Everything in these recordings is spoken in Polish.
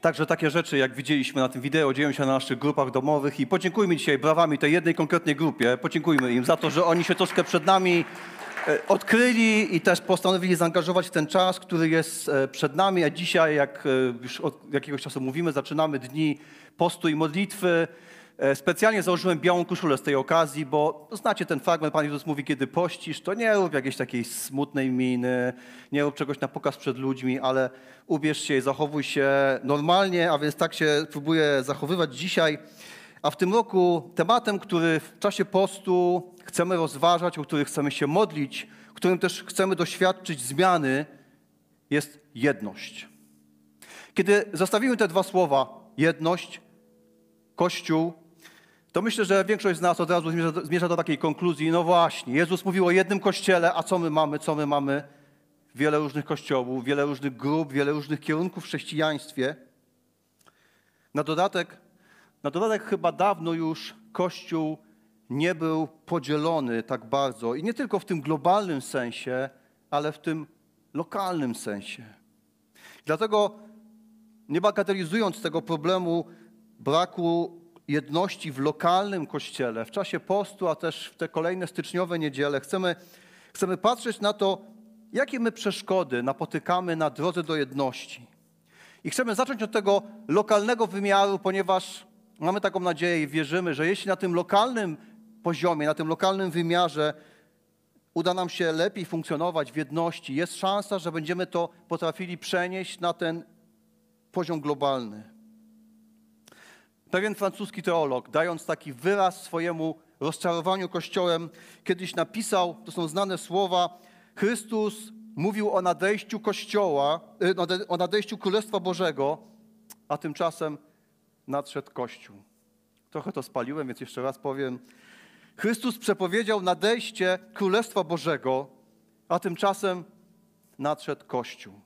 Także takie rzeczy, jak widzieliśmy na tym wideo, dzieją się na naszych grupach domowych i podziękujmy dzisiaj brawami tej jednej konkretnej grupie. Podziękujmy im za to, że oni się troszkę przed nami e, odkryli i też postanowili zaangażować w ten czas, który jest e, przed nami, a dzisiaj, jak e, już od jakiegoś czasu mówimy, zaczynamy dni postu i modlitwy. Specjalnie założyłem białą koszulę z tej okazji, bo znacie ten fragment, Pan Jezus mówi, kiedy pościsz, to nie rób jakiejś takiej smutnej miny, nie rób czegoś na pokaz przed ludźmi, ale ubierz się i zachowuj się normalnie, a więc tak się próbuję zachowywać dzisiaj. A w tym roku tematem, który w czasie postu chcemy rozważać, o który chcemy się modlić, którym też chcemy doświadczyć zmiany, jest jedność. Kiedy zostawimy te dwa słowa, jedność, Kościół, to myślę, że większość z nas od razu zmierza do, zmierza do takiej konkluzji, no właśnie, Jezus mówił o jednym kościele, a co my mamy, co my mamy? Wiele różnych kościołów, wiele różnych grup, wiele różnych kierunków w chrześcijaństwie. Na dodatek, na dodatek chyba dawno już Kościół nie był podzielony tak bardzo i nie tylko w tym globalnym sensie, ale w tym lokalnym sensie. Dlatego nie bagatelizując tego problemu braku jedności w lokalnym kościele, w czasie postu, a też w te kolejne styczniowe niedziele. Chcemy, chcemy patrzeć na to, jakie my przeszkody napotykamy na drodze do jedności. I chcemy zacząć od tego lokalnego wymiaru, ponieważ mamy taką nadzieję i wierzymy, że jeśli na tym lokalnym poziomie, na tym lokalnym wymiarze uda nam się lepiej funkcjonować w jedności, jest szansa, że będziemy to potrafili przenieść na ten poziom globalny. Pewien francuski teolog, dając taki wyraz swojemu rozczarowaniu Kościołem, kiedyś napisał, to są znane słowa, Chrystus mówił o nadejściu Kościoła, y, o nadejściu Królestwa Bożego, a tymczasem nadszedł Kościół. Trochę to spaliłem, więc jeszcze raz powiem. Chrystus przepowiedział nadejście Królestwa Bożego, a tymczasem nadszedł Kościół.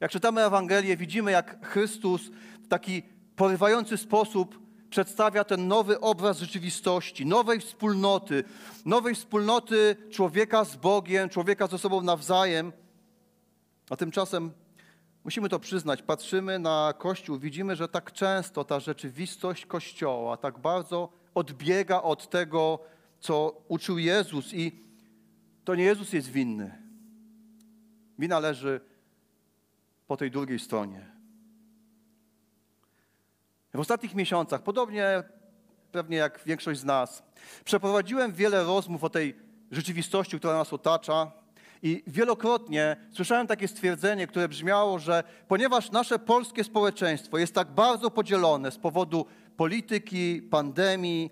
Jak czytamy Ewangelię, widzimy, jak Chrystus w taki porywający sposób przedstawia ten nowy obraz rzeczywistości, nowej wspólnoty, nowej wspólnoty człowieka z Bogiem, człowieka ze sobą nawzajem. A tymczasem musimy to przyznać, patrzymy na Kościół, widzimy, że tak często ta rzeczywistość Kościoła tak bardzo odbiega od tego, co uczył Jezus i to nie Jezus jest winny. Wina leży po tej drugiej stronie. W ostatnich miesiącach, podobnie pewnie jak większość z nas, przeprowadziłem wiele rozmów o tej rzeczywistości, która nas otacza. I wielokrotnie słyszałem takie stwierdzenie, które brzmiało, że ponieważ nasze polskie społeczeństwo jest tak bardzo podzielone z powodu polityki, pandemii,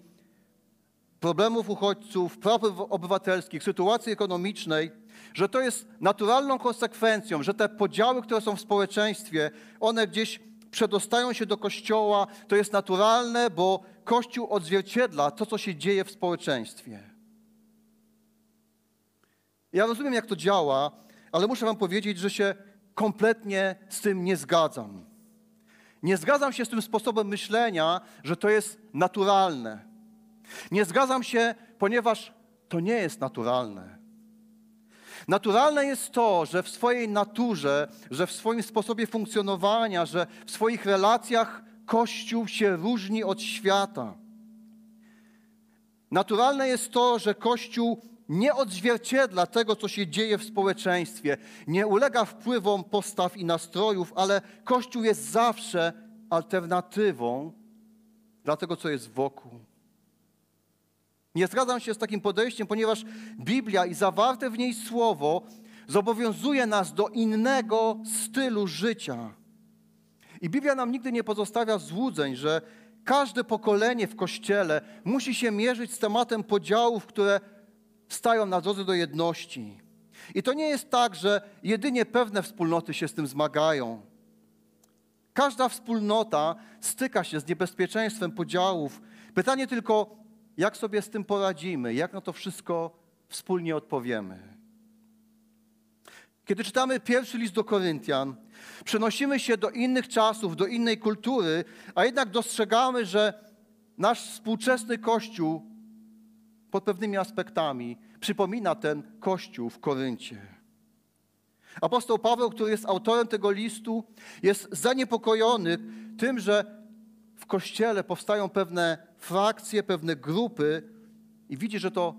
problemów uchodźców, praw obywatelskich, sytuacji ekonomicznej, że to jest naturalną konsekwencją, że te podziały, które są w społeczeństwie, one gdzieś przedostają się do kościoła, to jest naturalne, bo kościół odzwierciedla to, co się dzieje w społeczeństwie. Ja rozumiem, jak to działa, ale muszę Wam powiedzieć, że się kompletnie z tym nie zgadzam. Nie zgadzam się z tym sposobem myślenia, że to jest naturalne. Nie zgadzam się, ponieważ to nie jest naturalne. Naturalne jest to, że w swojej naturze, że w swoim sposobie funkcjonowania, że w swoich relacjach Kościół się różni od świata. Naturalne jest to, że Kościół nie odzwierciedla tego, co się dzieje w społeczeństwie, nie ulega wpływom postaw i nastrojów, ale Kościół jest zawsze alternatywą dla tego, co jest wokół. Nie zgadzam się z takim podejściem, ponieważ Biblia i zawarte w niej słowo zobowiązuje nas do innego stylu życia. I Biblia nam nigdy nie pozostawia złudzeń, że każde pokolenie w kościele musi się mierzyć z tematem podziałów, które stają na drodze do jedności. I to nie jest tak, że jedynie pewne wspólnoty się z tym zmagają. Każda wspólnota styka się z niebezpieczeństwem podziałów. Pytanie tylko, jak sobie z tym poradzimy, jak na to wszystko wspólnie odpowiemy. Kiedy czytamy pierwszy list do Koryntian, przenosimy się do innych czasów, do innej kultury, a jednak dostrzegamy, że nasz współczesny Kościół pod pewnymi aspektami przypomina ten Kościół w Koryncie. Apostoł Paweł, który jest autorem tego listu, jest zaniepokojony tym, że w kościele powstają pewne frakcje, pewne grupy i widzi, że to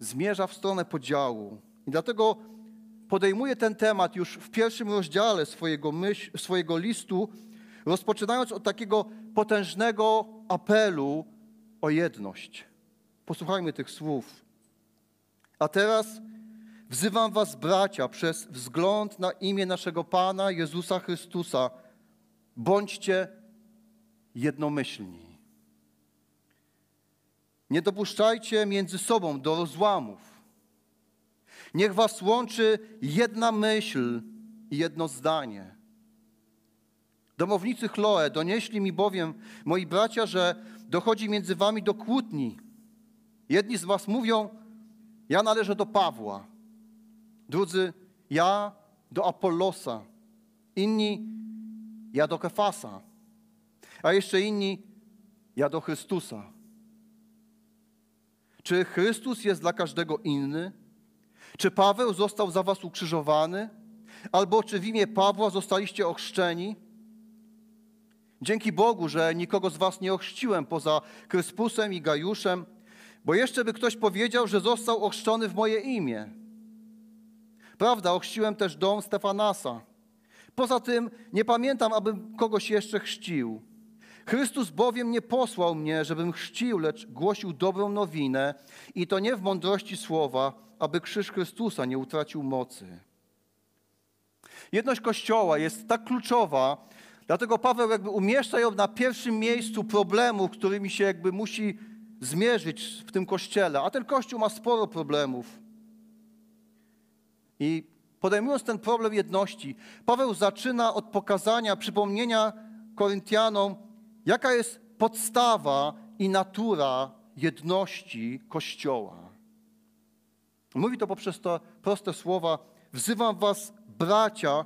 zmierza w stronę podziału. I dlatego podejmuje ten temat już w pierwszym rozdziale swojego, myśl, swojego listu, rozpoczynając od takiego potężnego apelu o jedność. Posłuchajmy tych słów. A teraz wzywam Was, bracia, przez wzgląd na imię naszego Pana Jezusa Chrystusa, bądźcie jednomyślni. Nie dopuszczajcie między sobą do rozłamów. Niech Was łączy jedna myśl i jedno zdanie. Domownicy Chloe donieśli mi bowiem, moi bracia, że dochodzi między Wami do kłótni. Jedni z Was mówią, ja należę do Pawła, drudzy, ja do Apollosa, inni, ja do Kefasa, a jeszcze inni, ja do Chrystusa. Czy Chrystus jest dla każdego inny? Czy Paweł został za was ukrzyżowany? Albo czy w imię Pawła zostaliście ochrzczeni? Dzięki Bogu, że nikogo z was nie ochrzciłem poza Kryspusem i Gajuszem, bo jeszcze by ktoś powiedział, że został ochrzczony w moje imię. Prawda, ochrzciłem też dom Stefanasa. Poza tym nie pamiętam, abym kogoś jeszcze chrzcił. Chrystus bowiem nie posłał mnie, żebym chrzcił, lecz głosił dobrą nowinę i to nie w mądrości słowa, aby krzyż Chrystusa nie utracił mocy. Jedność Kościoła jest tak kluczowa, dlatego Paweł jakby umieszcza ją na pierwszym miejscu problemów, którymi się jakby musi zmierzyć w tym Kościele. A ten Kościół ma sporo problemów. I podejmując ten problem jedności, Paweł zaczyna od pokazania, przypomnienia Koryntianom, Jaka jest podstawa i natura jedności Kościoła? Mówi to poprzez te proste słowa: Wzywam Was, bracia,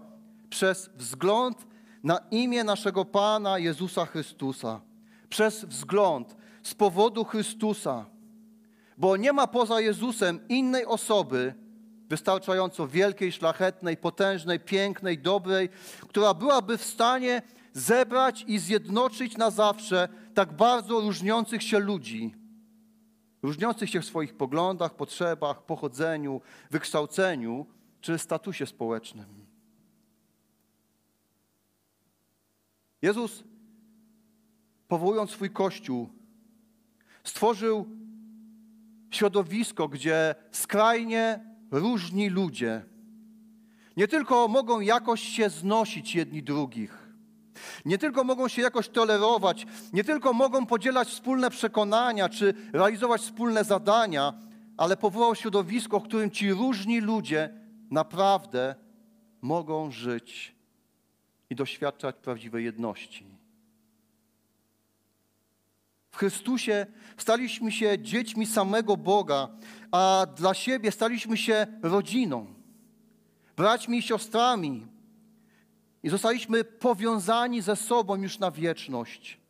przez wzgląd na imię naszego Pana Jezusa Chrystusa. Przez wzgląd, z powodu Chrystusa. Bo nie ma poza Jezusem innej osoby, wystarczająco wielkiej, szlachetnej, potężnej, pięknej, dobrej, która byłaby w stanie zebrać i zjednoczyć na zawsze tak bardzo różniących się ludzi, różniących się w swoich poglądach, potrzebach, pochodzeniu, wykształceniu czy statusie społecznym. Jezus, powołując swój Kościół, stworzył środowisko, gdzie skrajnie różni ludzie nie tylko mogą jakoś się znosić jedni drugich, nie tylko mogą się jakoś tolerować, nie tylko mogą podzielać wspólne przekonania czy realizować wspólne zadania, ale powołał środowisko, w którym ci różni ludzie naprawdę mogą żyć i doświadczać prawdziwej jedności. W Chrystusie staliśmy się dziećmi samego Boga, a dla siebie staliśmy się rodziną, braćmi i siostrami, i zostaliśmy powiązani ze sobą już na wieczność.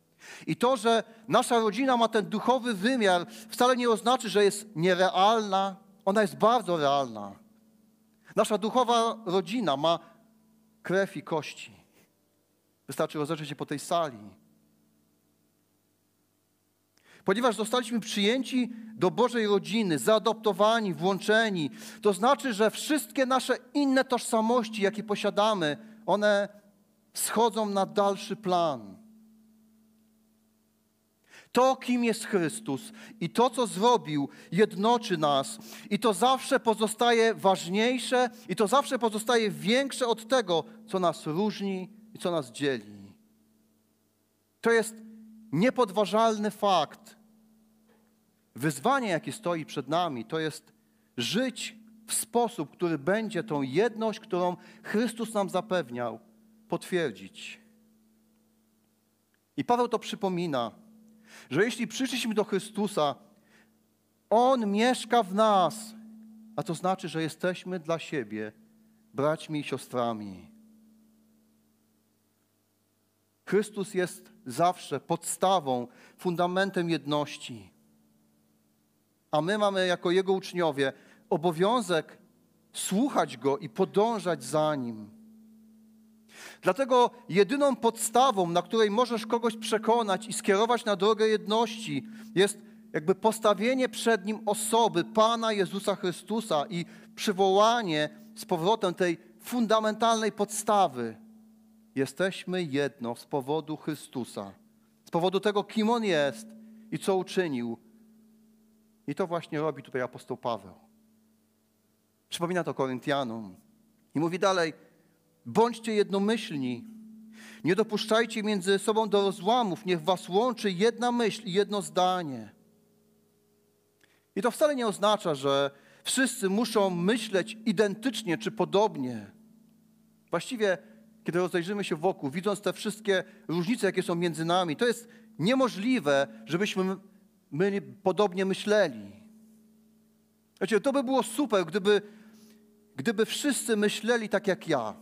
I to, że nasza rodzina ma ten duchowy wymiar, wcale nie oznacza, że jest nierealna. Ona jest bardzo realna. Nasza duchowa rodzina ma krew i kości. Wystarczy rozejrzeć się po tej sali. Ponieważ zostaliśmy przyjęci do Bożej rodziny, zaadoptowani, włączeni, to znaczy, że wszystkie nasze inne tożsamości, jakie posiadamy, one schodzą na dalszy plan. To, kim jest Chrystus i to, co zrobił, jednoczy nas. I to zawsze pozostaje ważniejsze i to zawsze pozostaje większe od tego, co nas różni i co nas dzieli. To jest niepodważalny fakt. Wyzwanie, jakie stoi przed nami, to jest żyć w sposób, który będzie tą jedność, którą Chrystus nam zapewniał, potwierdzić. I Paweł to przypomina, że jeśli przyszliśmy do Chrystusa, On mieszka w nas, a to znaczy, że jesteśmy dla siebie braćmi i siostrami. Chrystus jest zawsze podstawą, fundamentem jedności. A my mamy jako Jego uczniowie obowiązek słuchać Go i podążać za Nim. Dlatego jedyną podstawą, na której możesz kogoś przekonać i skierować na drogę jedności, jest jakby postawienie przed Nim osoby Pana Jezusa Chrystusa i przywołanie z powrotem tej fundamentalnej podstawy. Jesteśmy jedno z powodu Chrystusa, z powodu tego, kim On jest i co uczynił. I to właśnie robi tutaj apostoł Paweł. Przypomina to Koryntianom. I mówi dalej, bądźcie jednomyślni, nie dopuszczajcie między sobą do rozłamów, niech was łączy jedna myśl i jedno zdanie. I to wcale nie oznacza, że wszyscy muszą myśleć identycznie czy podobnie. Właściwie, kiedy rozejrzymy się wokół, widząc te wszystkie różnice, jakie są między nami, to jest niemożliwe, żebyśmy my podobnie myśleli. Wiecie, to by było super, gdyby, gdyby wszyscy myśleli tak jak ja.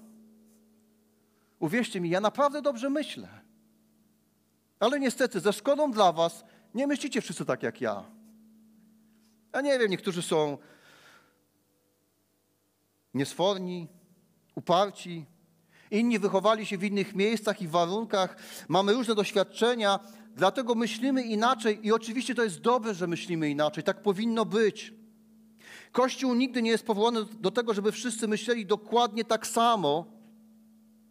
Uwierzcie mi, ja naprawdę dobrze myślę. Ale niestety, ze szkodą dla was, nie myślicie wszyscy tak jak ja. Ja nie wiem, niektórzy są niesforni, uparci, inni wychowali się w innych miejscach i warunkach, mamy różne doświadczenia, dlatego myślimy inaczej i oczywiście to jest dobre, że myślimy inaczej, tak powinno być. Kościół nigdy nie jest powołany do tego, żeby wszyscy myśleli dokładnie tak samo,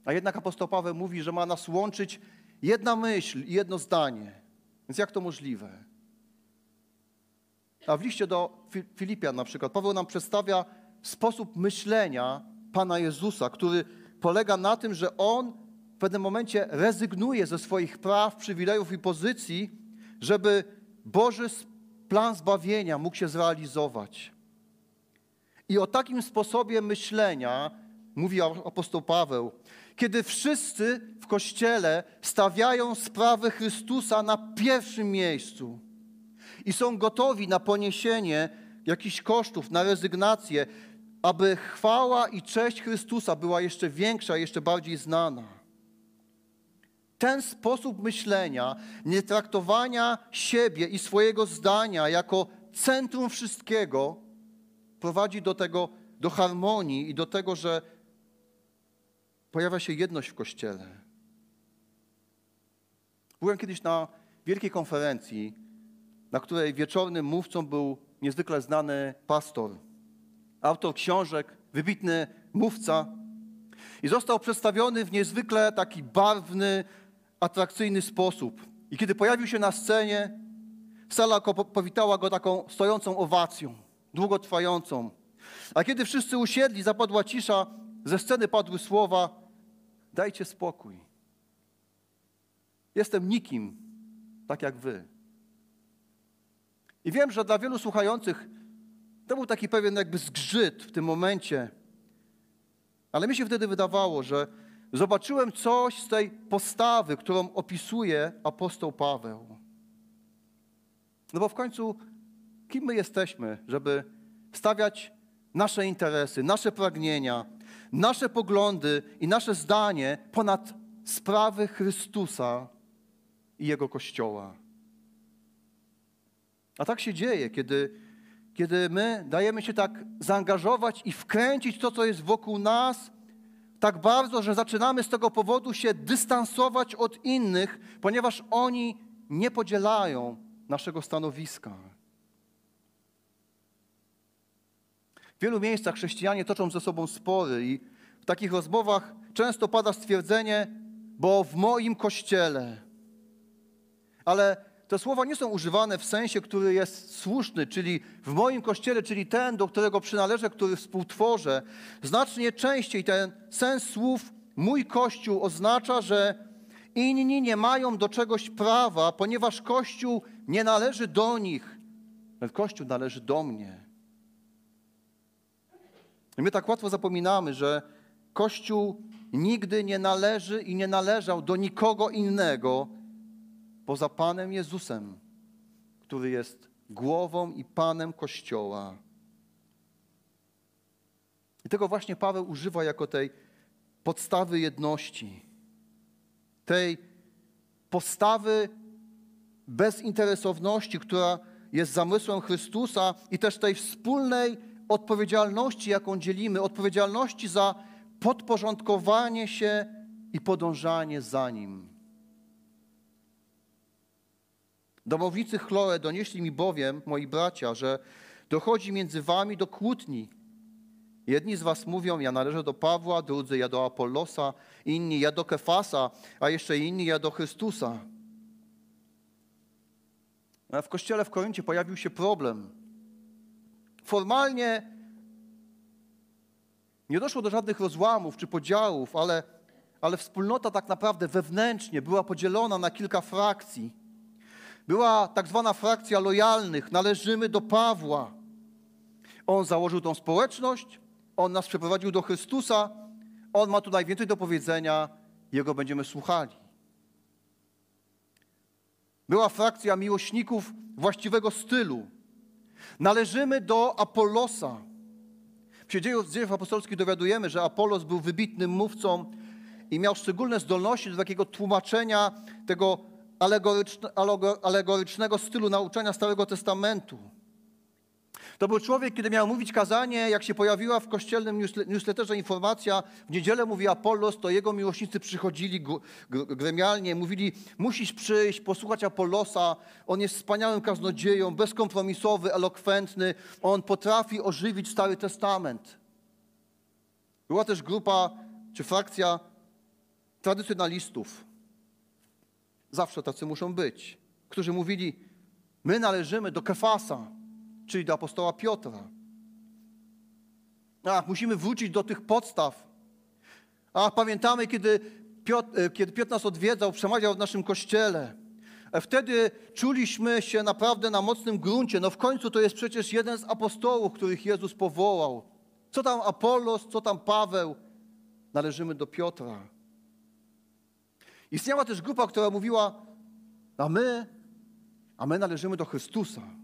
a jednak apostoł Paweł mówi, że ma nas łączyć jedna myśl i jedno zdanie. Więc jak to możliwe? A w liście do Filipian na przykład Paweł nam przedstawia sposób myślenia Pana Jezusa, który polega na tym, że On w pewnym momencie rezygnuje ze swoich praw, przywilejów i pozycji, żeby Boży plan zbawienia mógł się zrealizować. I o takim sposobie myślenia mówi apostoł Paweł, kiedy wszyscy w Kościele stawiają sprawę Chrystusa na pierwszym miejscu i są gotowi na poniesienie jakichś kosztów, na rezygnację, aby chwała i cześć Chrystusa była jeszcze większa, jeszcze bardziej znana. Ten sposób myślenia, nie traktowania siebie i swojego zdania jako centrum wszystkiego, prowadzi do tego, do harmonii i do tego, że pojawia się jedność w Kościele. Byłem kiedyś na wielkiej konferencji, na której wieczornym mówcą był niezwykle znany pastor, autor książek, wybitny mówca. I został przedstawiony w niezwykle taki barwny, atrakcyjny sposób. I kiedy pojawił się na scenie, sala powitała go taką stojącą owacją, długotrwającą. A kiedy wszyscy usiedli, zapadła cisza, ze sceny padły słowa: Dajcie spokój. Jestem nikim, tak jak wy. I wiem, że dla wielu słuchających to był taki pewien jakby zgrzyt w tym momencie. Ale mi się wtedy wydawało, że zobaczyłem coś z tej postawy, którą opisuje apostoł Paweł. No bo w końcu, kim my jesteśmy, żeby stawiać nasze interesy, nasze pragnienia, nasze poglądy i nasze zdanie ponad sprawy Chrystusa i Jego Kościoła. A tak się dzieje, kiedy, kiedy my dajemy się tak zaangażować i wkręcić to, co jest wokół nas, tak bardzo, że zaczynamy z tego powodu się dystansować od innych, ponieważ oni nie podzielają naszego stanowiska. W wielu miejscach chrześcijanie toczą ze sobą spory i w takich rozmowach często pada stwierdzenie, bo w moim kościele. Ale te słowa nie są używane w sensie, który jest słuszny, czyli w moim kościele, czyli ten, do którego przynależę, który współtworzę. Znacznie częściej ten sens słów mój kościół oznacza, że inni nie mają do czegoś prawa, ponieważ kościół nie należy do nich. Ten kościół należy do mnie. My tak łatwo zapominamy, że Kościół nigdy nie należy i nie należał do nikogo innego poza Panem Jezusem, który jest głową i Panem Kościoła. I tego właśnie Paweł używa jako tej podstawy jedności, tej postawy bezinteresowności, która jest zamysłem Chrystusa i też tej wspólnej odpowiedzialności, jaką dzielimy, odpowiedzialności za podporządkowanie się i podążanie za Nim. Domownicy Chloe donieśli mi bowiem, moi bracia, że dochodzi między wami do kłótni. Jedni z was mówią, ja należę do Pawła, drudzy ja do Apollosa, inni ja do Kefasa, a jeszcze inni ja do Chrystusa. W kościele w Koryncie pojawił się problem. Formalnie nie doszło do żadnych rozłamów czy podziałów, ale, ale wspólnota tak naprawdę wewnętrznie była podzielona na kilka frakcji. Była tak zwana frakcja lojalnych, należymy do Pawła. On założył tą społeczność, on nas przeprowadził do Chrystusa, on ma tu najwięcej do powiedzenia, jego będziemy słuchali. Była frakcja miłośników właściwego stylu. Należymy do Apollosa. W dziejów apostolskich dowiadujemy, że Apollos był wybitnym mówcą i miał szczególne zdolności do takiego tłumaczenia tego alegorycznego stylu nauczania Starego Testamentu. To był człowiek, kiedy miał mówić kazanie, jak się pojawiła w kościelnym newsletterze informacja, w niedzielę mówi Apollos, to jego miłośnicy przychodzili gremialnie, mówili, musisz przyjść, posłuchać Apollosa, on jest wspaniałym kaznodzieją, bezkompromisowy, elokwentny, on potrafi ożywić Stary Testament. Była też grupa, czy frakcja tradycjonalistów, zawsze tacy muszą być, którzy mówili, my należymy do Kefasa, czyli do apostoła Piotra. Ach, musimy wrócić do tych podstaw. Ach, pamiętamy, kiedy Piotr, e, kiedy Piotr nas odwiedzał, przemawiał w naszym kościele. E, wtedy czuliśmy się naprawdę na mocnym gruncie. No w końcu to jest przecież jeden z apostołów, których Jezus powołał. Co tam Apollos, co tam Paweł? Należymy do Piotra. Istniała też grupa, która mówiła, a my, a my należymy do Chrystusa.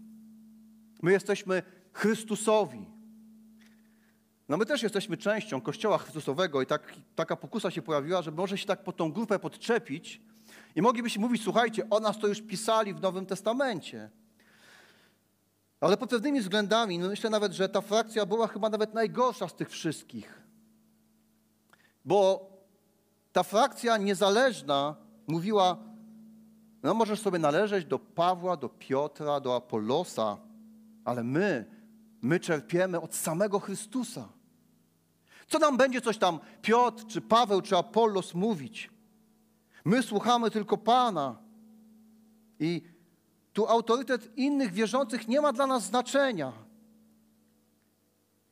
My jesteśmy Chrystusowi. No my też jesteśmy częścią Kościoła Chrystusowego i tak, taka pokusa się pojawiła, że może się tak pod tą grupę podczepić i moglibyśmy mówić, słuchajcie, o nas to już pisali w Nowym Testamencie. Ale pod pewnymi względami, no myślę nawet, że ta frakcja była chyba nawet najgorsza z tych wszystkich. Bo ta frakcja niezależna mówiła, no możesz sobie należeć do Pawła, do Piotra, do Apollosa, ale my, my czerpiemy od samego Chrystusa. Co nam będzie coś tam Piotr, czy Paweł, czy Apollos mówić? My słuchamy tylko Pana. I tu autorytet innych wierzących nie ma dla nas znaczenia.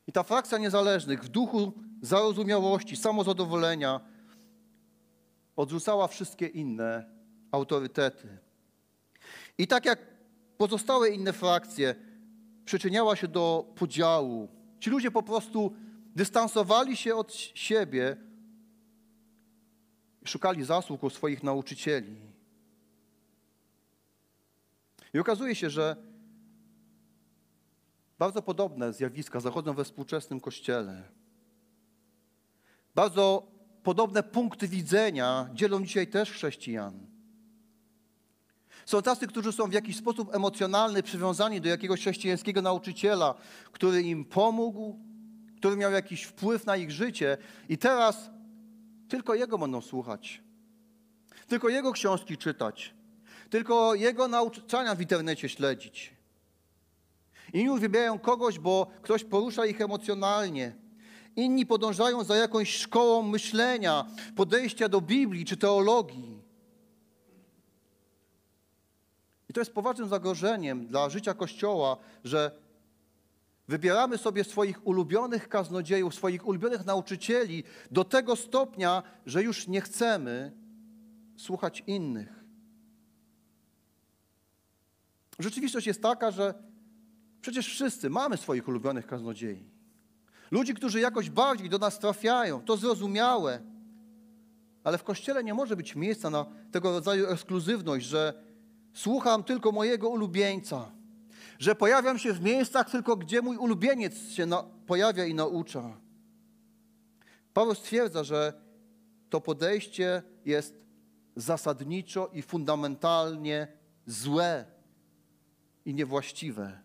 I ta frakcja niezależnych w duchu zarozumiałości, samozadowolenia odrzucała wszystkie inne autorytety. I tak jak pozostałe inne frakcje, przyczyniała się do podziału. Ci ludzie po prostu dystansowali się od siebie szukali zasług u swoich nauczycieli. I okazuje się, że bardzo podobne zjawiska zachodzą we współczesnym kościele. Bardzo podobne punkty widzenia dzielą dzisiaj też chrześcijan. Są tacy, którzy są w jakiś sposób emocjonalny przywiązani do jakiegoś chrześcijańskiego nauczyciela, który im pomógł, który miał jakiś wpływ na ich życie i teraz tylko jego będą słuchać. Tylko jego książki czytać. Tylko jego nauczania w internecie śledzić. Inni uwielbiają kogoś, bo ktoś porusza ich emocjonalnie. Inni podążają za jakąś szkołą myślenia, podejścia do Biblii czy teologii. To jest poważnym zagrożeniem dla życia Kościoła, że wybieramy sobie swoich ulubionych kaznodziejów, swoich ulubionych nauczycieli do tego stopnia, że już nie chcemy słuchać innych. Rzeczywistość jest taka, że przecież wszyscy mamy swoich ulubionych kaznodziei. Ludzi, którzy jakoś bardziej do nas trafiają, to zrozumiałe. Ale w kościele nie może być miejsca na tego rodzaju ekskluzywność, że słucham tylko mojego ulubieńca, że pojawiam się w miejscach tylko, gdzie mój ulubieniec się na, pojawia i naucza. Paweł stwierdza, że to podejście jest zasadniczo i fundamentalnie złe i niewłaściwe.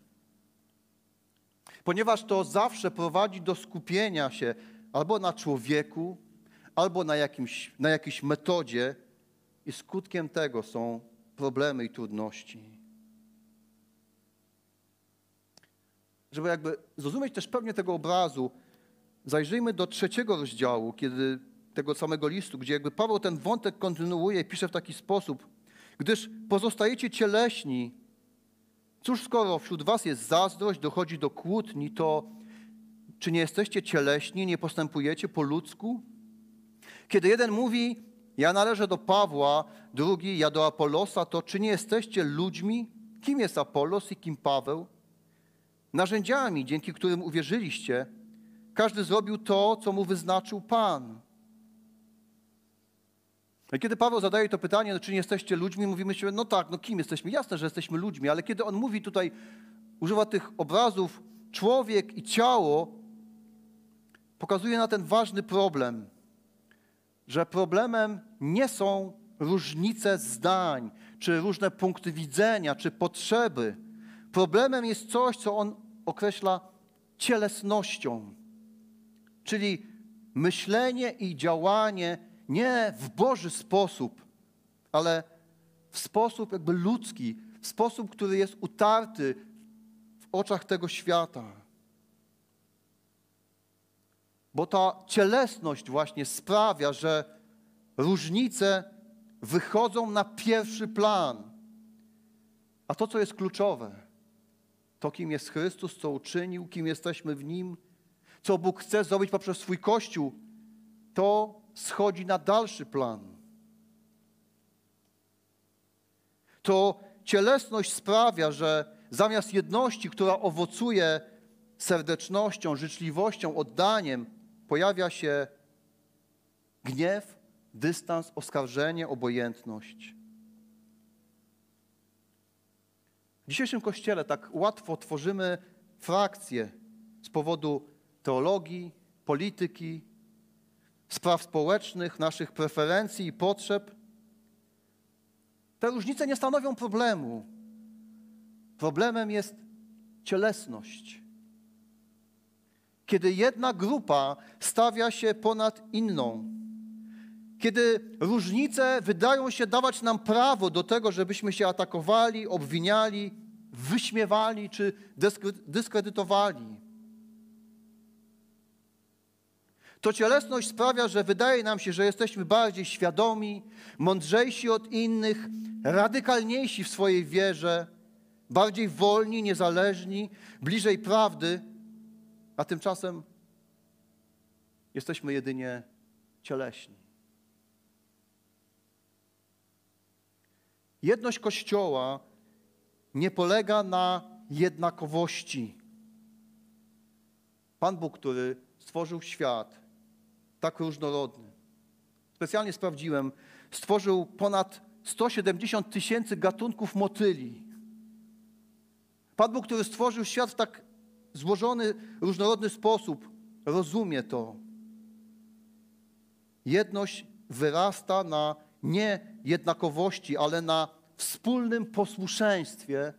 ponieważ to zawsze prowadzi do skupienia się albo na człowieku, albo na, jakimś, na jakiejś metodzie, i skutkiem tego są problemy i trudności. Żeby jakby zrozumieć też pewnie tego obrazu, zajrzyjmy do trzeciego rozdziału, kiedy tego samego listu, gdzie jakby Paweł ten wątek kontynuuje i pisze w taki sposób, gdyż pozostajecie cieleśni. Cóż, skoro wśród was jest zazdrość, dochodzi do kłótni, to czy nie jesteście cieleśni, nie postępujecie po ludzku? Kiedy jeden mówi, ja należę do Pawła, drugi, ja do Apolosa, to czy nie jesteście ludźmi? Kim jest Apolos i kim Paweł? Narzędziami, dzięki którym uwierzyliście. Każdy zrobił to, co mu wyznaczył Pan. I kiedy Paweł zadaje to pytanie, no, czy nie jesteście ludźmi, mówimy sobie, no tak, no kim jesteśmy? Jasne, że jesteśmy ludźmi, ale kiedy on mówi tutaj, używa tych obrazów człowiek i ciało, pokazuje na ten ważny problem, że problemem nie są różnice zdań, czy różne punkty widzenia, czy potrzeby. Problemem jest coś, co on określa cielesnością, czyli myślenie i działanie nie w Boży sposób, ale w sposób jakby ludzki, w sposób, który jest utarty w oczach tego świata. Bo ta cielesność właśnie sprawia, że różnice wychodzą na pierwszy plan. A to, co jest kluczowe, to kim jest Chrystus, co uczynił, kim jesteśmy w Nim, co Bóg chce zrobić poprzez swój Kościół, to schodzi na dalszy plan. To cielesność sprawia, że zamiast jedności, która owocuje serdecznością, życzliwością, oddaniem, pojawia się gniew, dystans, oskarżenie, obojętność. W dzisiejszym kościele tak łatwo tworzymy frakcje z powodu teologii, polityki, spraw społecznych, naszych preferencji i potrzeb. Te różnice nie stanowią problemu. Problemem jest cielesność. Kiedy jedna grupa stawia się ponad inną, kiedy różnice wydają się dawać nam prawo do tego, żebyśmy się atakowali, obwiniali, wyśmiewali czy dyskredytowali. To cielesność sprawia, że wydaje nam się, że jesteśmy bardziej świadomi, mądrzejsi od innych, radykalniejsi w swojej wierze, bardziej wolni, niezależni, bliżej prawdy, a tymczasem jesteśmy jedynie cieleśni. Jedność Kościoła nie polega na jednakowości. Pan Bóg, który stworzył świat, tak różnorodny. Specjalnie sprawdziłem, stworzył ponad 170 tysięcy gatunków motyli. Pan Bóg, który stworzył świat w tak złożony, różnorodny sposób, rozumie to. Jedność wyrasta na nie jednakowości, ale na wspólnym posłuszeństwie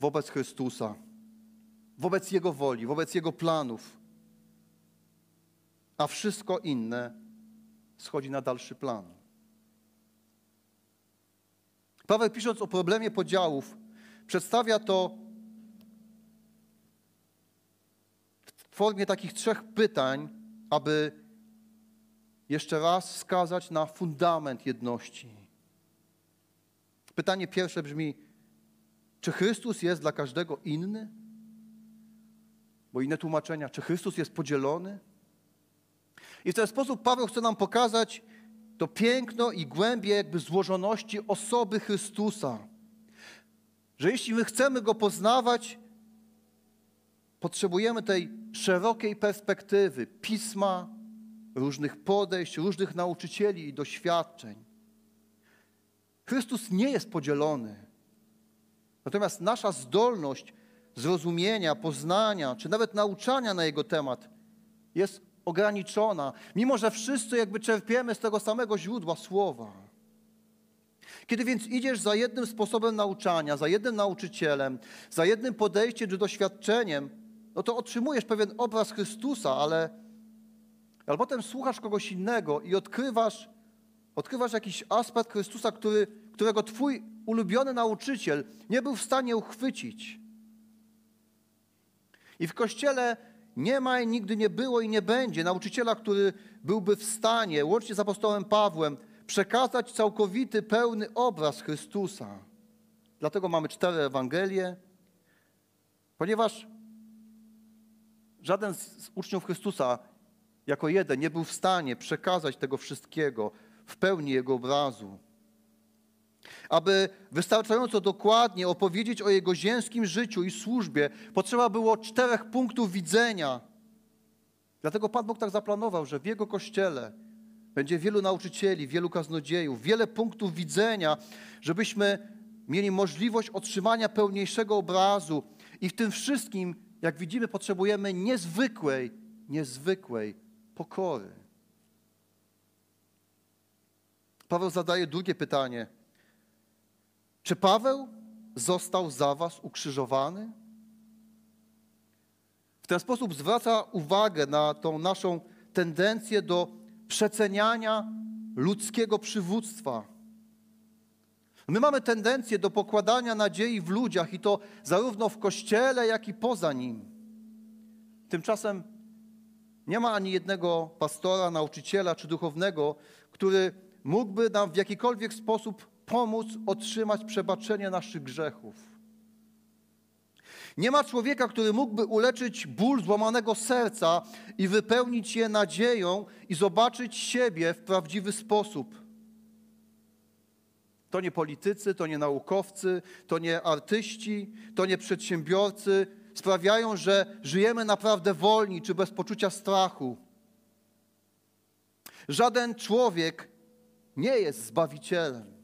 wobec Chrystusa, wobec Jego woli, wobec Jego planów a wszystko inne schodzi na dalszy plan. Paweł pisząc o problemie podziałów, przedstawia to formie takich trzech pytań, aby jeszcze raz wskazać na fundament jedności. Pytanie pierwsze brzmi: czy Chrystus jest dla każdego inny? Bo inne tłumaczenia, czy Chrystus jest podzielony? I w ten sposób Paweł chce nam pokazać to piękno i głębie jakby złożoności osoby Chrystusa. Że jeśli my chcemy Go poznawać, potrzebujemy tej szerokiej perspektywy pisma, różnych podejść, różnych nauczycieli i doświadczeń. Chrystus nie jest podzielony. Natomiast nasza zdolność zrozumienia, poznania, czy nawet nauczania na Jego temat jest ograniczona, mimo że wszyscy jakby czerpiemy z tego samego źródła słowa. Kiedy więc idziesz za jednym sposobem nauczania, za jednym nauczycielem, za jednym podejściem czy doświadczeniem, no to otrzymujesz pewien obraz Chrystusa, ale, ale potem słuchasz kogoś innego i odkrywasz, odkrywasz jakiś aspekt Chrystusa, który, którego twój ulubiony nauczyciel nie był w stanie uchwycić. I w Kościele nie ma i nigdy nie było i nie będzie nauczyciela, który byłby w stanie, łącznie z apostołem Pawłem, przekazać całkowity, pełny obraz Chrystusa. Dlatego mamy cztery Ewangelie, ponieważ żaden z uczniów Chrystusa jako jeden nie był w stanie przekazać tego wszystkiego w pełni Jego obrazu. Aby wystarczająco dokładnie opowiedzieć o Jego ziemskim życiu i służbie, potrzeba było czterech punktów widzenia. Dlatego Pan Bóg tak zaplanował, że w Jego Kościele będzie wielu nauczycieli, wielu kaznodziejów, wiele punktów widzenia, żebyśmy mieli możliwość otrzymania pełniejszego obrazu. I w tym wszystkim, jak widzimy, potrzebujemy niezwykłej, niezwykłej pokory. Paweł zadaje drugie pytanie. Czy Paweł został za was ukrzyżowany? W ten sposób zwraca uwagę na tą naszą tendencję do przeceniania ludzkiego przywództwa. My mamy tendencję do pokładania nadziei w ludziach i to zarówno w kościele, jak i poza nim. Tymczasem nie ma ani jednego pastora, nauczyciela czy duchownego, który mógłby nam w jakikolwiek sposób pomóc otrzymać przebaczenie naszych grzechów. Nie ma człowieka, który mógłby uleczyć ból złamanego serca i wypełnić je nadzieją i zobaczyć siebie w prawdziwy sposób. To nie politycy, to nie naukowcy, to nie artyści, to nie przedsiębiorcy sprawiają, że żyjemy naprawdę wolni czy bez poczucia strachu. Żaden człowiek nie jest zbawicielem.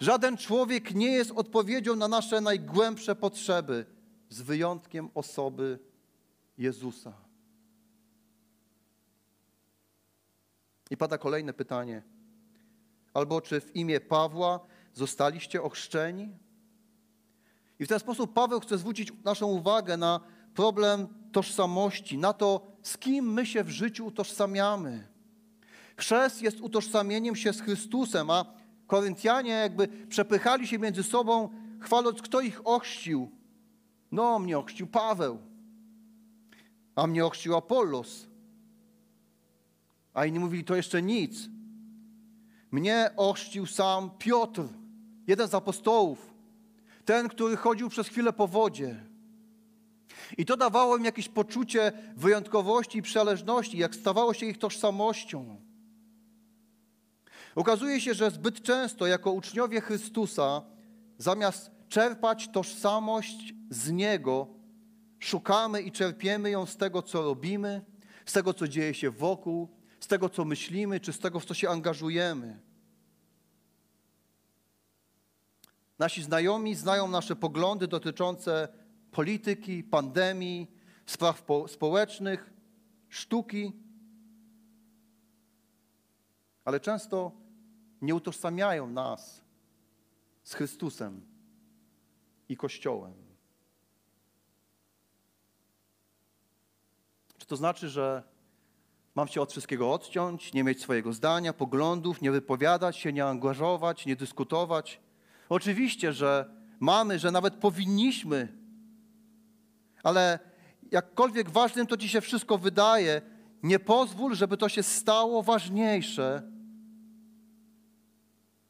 Żaden człowiek nie jest odpowiedzią na nasze najgłębsze potrzeby, z wyjątkiem osoby Jezusa. I pada kolejne pytanie. Albo czy w imię Pawła zostaliście ochrzczeni? I w ten sposób Paweł chce zwrócić naszą uwagę na problem tożsamości, na to, z kim my się w życiu utożsamiamy. Chrzest jest utożsamieniem się z Chrystusem, a Koryntianie jakby przepychali się między sobą, chwaląc, kto ich ochrzcił. No, mnie ochrzcił Paweł, a mnie ochrzcił Apollos. A inni mówili, to jeszcze nic. Mnie ochrzcił sam Piotr, jeden z apostołów, ten, który chodził przez chwilę po wodzie. I to dawało im jakieś poczucie wyjątkowości i przeleżności, jak stawało się ich tożsamością. Okazuje się, że zbyt często jako uczniowie Chrystusa, zamiast czerpać tożsamość z Niego, szukamy i czerpiemy ją z tego, co robimy, z tego, co dzieje się wokół, z tego, co myślimy, czy z tego, w co się angażujemy. Nasi znajomi znają nasze poglądy dotyczące polityki, pandemii, spraw społecznych, sztuki, ale często nie utożsamiają nas z Chrystusem i Kościołem. Czy to znaczy, że mam się od wszystkiego odciąć, nie mieć swojego zdania, poglądów, nie wypowiadać się, nie angażować, nie dyskutować? Oczywiście, że mamy, że nawet powinniśmy, ale jakkolwiek ważnym to ci się wszystko wydaje, nie pozwól, żeby to się stało ważniejsze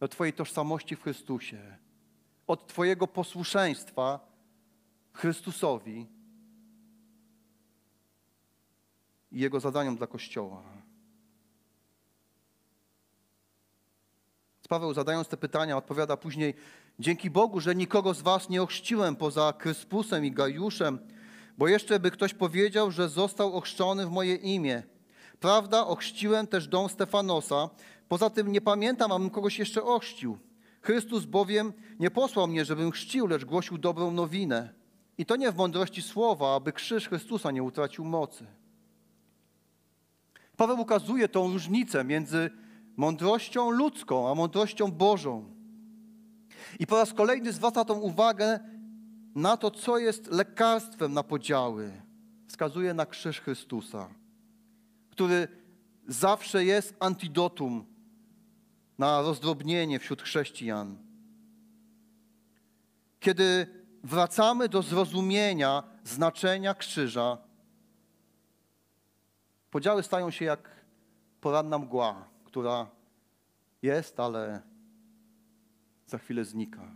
od Twojej tożsamości w Chrystusie, od Twojego posłuszeństwa Chrystusowi i Jego zadaniom dla Kościoła. Paweł zadając te pytania odpowiada później Dzięki Bogu, że nikogo z was nie ochrzciłem poza Kryspusem i Gajuszem, bo jeszcze by ktoś powiedział, że został ochrzczony w moje imię. Prawda, ochrzciłem też dom Stefanosa, Poza tym nie pamiętam, abym kogoś jeszcze ochrzcił. Chrystus bowiem nie posłał mnie, żebym chrzcił, lecz głosił dobrą nowinę. I to nie w mądrości słowa, aby krzyż Chrystusa nie utracił mocy. Paweł ukazuje tą różnicę między mądrością ludzką, a mądrością Bożą. I po raz kolejny zwraca tą uwagę na to, co jest lekarstwem na podziały, wskazuje na krzyż Chrystusa, który zawsze jest antidotum na rozdrobnienie wśród chrześcijan. Kiedy wracamy do zrozumienia znaczenia krzyża, podziały stają się jak poranna mgła, która jest, ale za chwilę znika.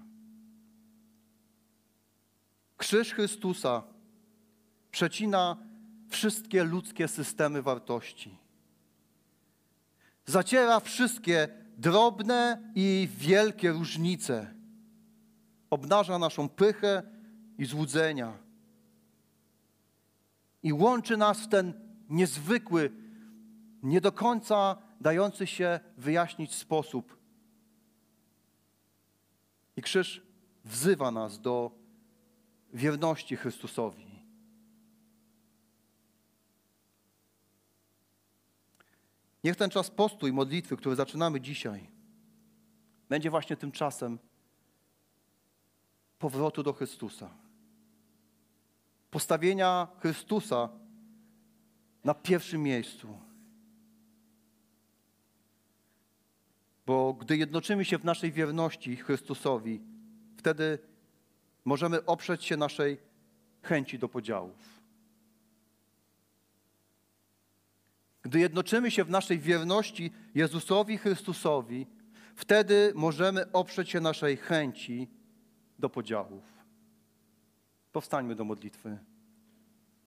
Krzyż Chrystusa przecina wszystkie ludzkie systemy wartości. Zaciera wszystkie drobne i wielkie różnice. Obnaża naszą pychę i złudzenia. I łączy nas w ten niezwykły, nie do końca dający się wyjaśnić sposób. I krzyż wzywa nas do wierności Chrystusowi. Niech ten czas postu i modlitwy, który zaczynamy dzisiaj, będzie właśnie tym czasem powrotu do Chrystusa. Postawienia Chrystusa na pierwszym miejscu. Bo gdy jednoczymy się w naszej wierności Chrystusowi, wtedy możemy oprzeć się naszej chęci do podziałów. Gdy jednoczymy się w naszej wierności Jezusowi Chrystusowi, wtedy możemy oprzeć się naszej chęci do podziałów. Powstańmy do modlitwy.